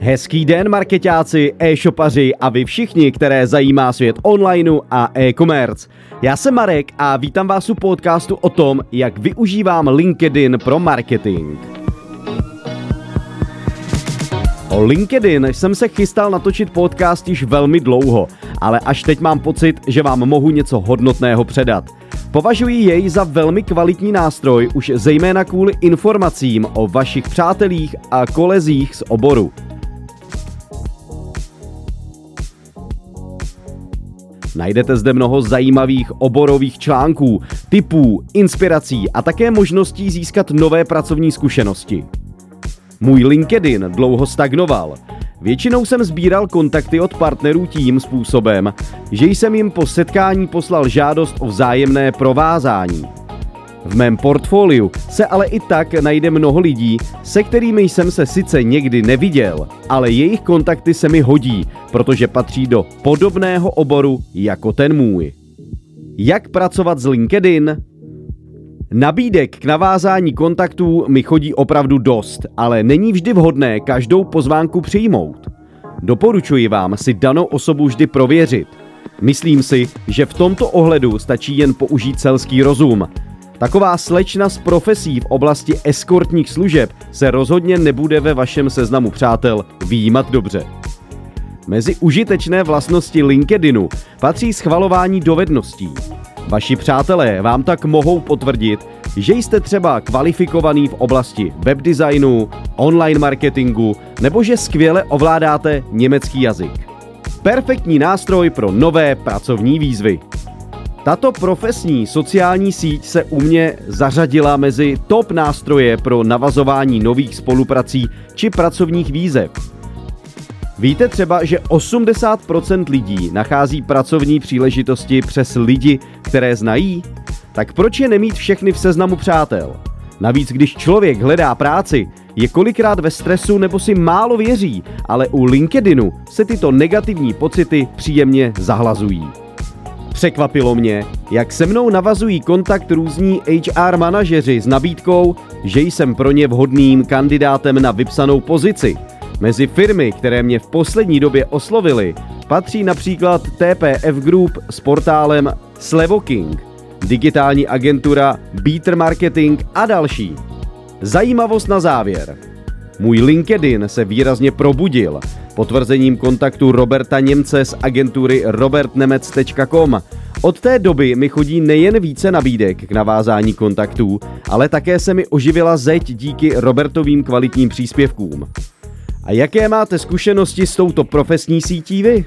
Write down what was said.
Hezký den, marketáci, e-shopaři a vy všichni, které zajímá svět onlineu a e-commerce. Já jsem Marek a vítám vás u podcastu o tom, jak využívám LinkedIn pro marketing. O LinkedIn jsem se chystal natočit podcast již velmi dlouho, ale až teď mám pocit, že vám mohu něco hodnotného předat. Považuji jej za velmi kvalitní nástroj už zejména kvůli informacím o vašich přátelích a kolezích z oboru. Najdete zde mnoho zajímavých oborových článků, typů, inspirací a také možností získat nové pracovní zkušenosti. Můj LinkedIn dlouho stagnoval. Většinou jsem sbíral kontakty od partnerů tím způsobem, že jsem jim po setkání poslal žádost o vzájemné provázání. V mém portfoliu se ale i tak najde mnoho lidí, se kterými jsem se sice někdy neviděl, ale jejich kontakty se mi hodí, protože patří do podobného oboru jako ten můj. Jak pracovat s LinkedIn? Nabídek k navázání kontaktů mi chodí opravdu dost, ale není vždy vhodné každou pozvánku přijmout. Doporučuji vám si danou osobu vždy prověřit. Myslím si, že v tomto ohledu stačí jen použít selský rozum. Taková slečna s profesí v oblasti eskortních služeb se rozhodně nebude ve vašem seznamu přátel výjímat dobře. Mezi užitečné vlastnosti LinkedInu patří schvalování dovedností. Vaši přátelé vám tak mohou potvrdit, že jste třeba kvalifikovaný v oblasti webdesignu, online marketingu nebo že skvěle ovládáte německý jazyk. Perfektní nástroj pro nové pracovní výzvy. Tato profesní sociální síť se u mě zařadila mezi top nástroje pro navazování nových spoluprací či pracovních výzev. Víte třeba, že 80% lidí nachází pracovní příležitosti přes lidi, které znají? Tak proč je nemít všechny v seznamu přátel? Navíc, když člověk hledá práci, je kolikrát ve stresu nebo si málo věří, ale u LinkedInu se tyto negativní pocity příjemně zahlazují. Překvapilo mě, jak se mnou navazují kontakt různí HR manažeři s nabídkou, že jsem pro ně vhodným kandidátem na vypsanou pozici – Mezi firmy, které mě v poslední době oslovily, patří například TPF Group s portálem Slevoking, digitální agentura Beater Marketing a další. Zajímavost na závěr. Můj LinkedIn se výrazně probudil potvrzením kontaktu Roberta Němce z agentury robertnemec.com. Od té doby mi chodí nejen více nabídek k navázání kontaktů, ale také se mi oživila zeď díky Robertovým kvalitním příspěvkům. A jaké máte zkušenosti s touto profesní sítí vy?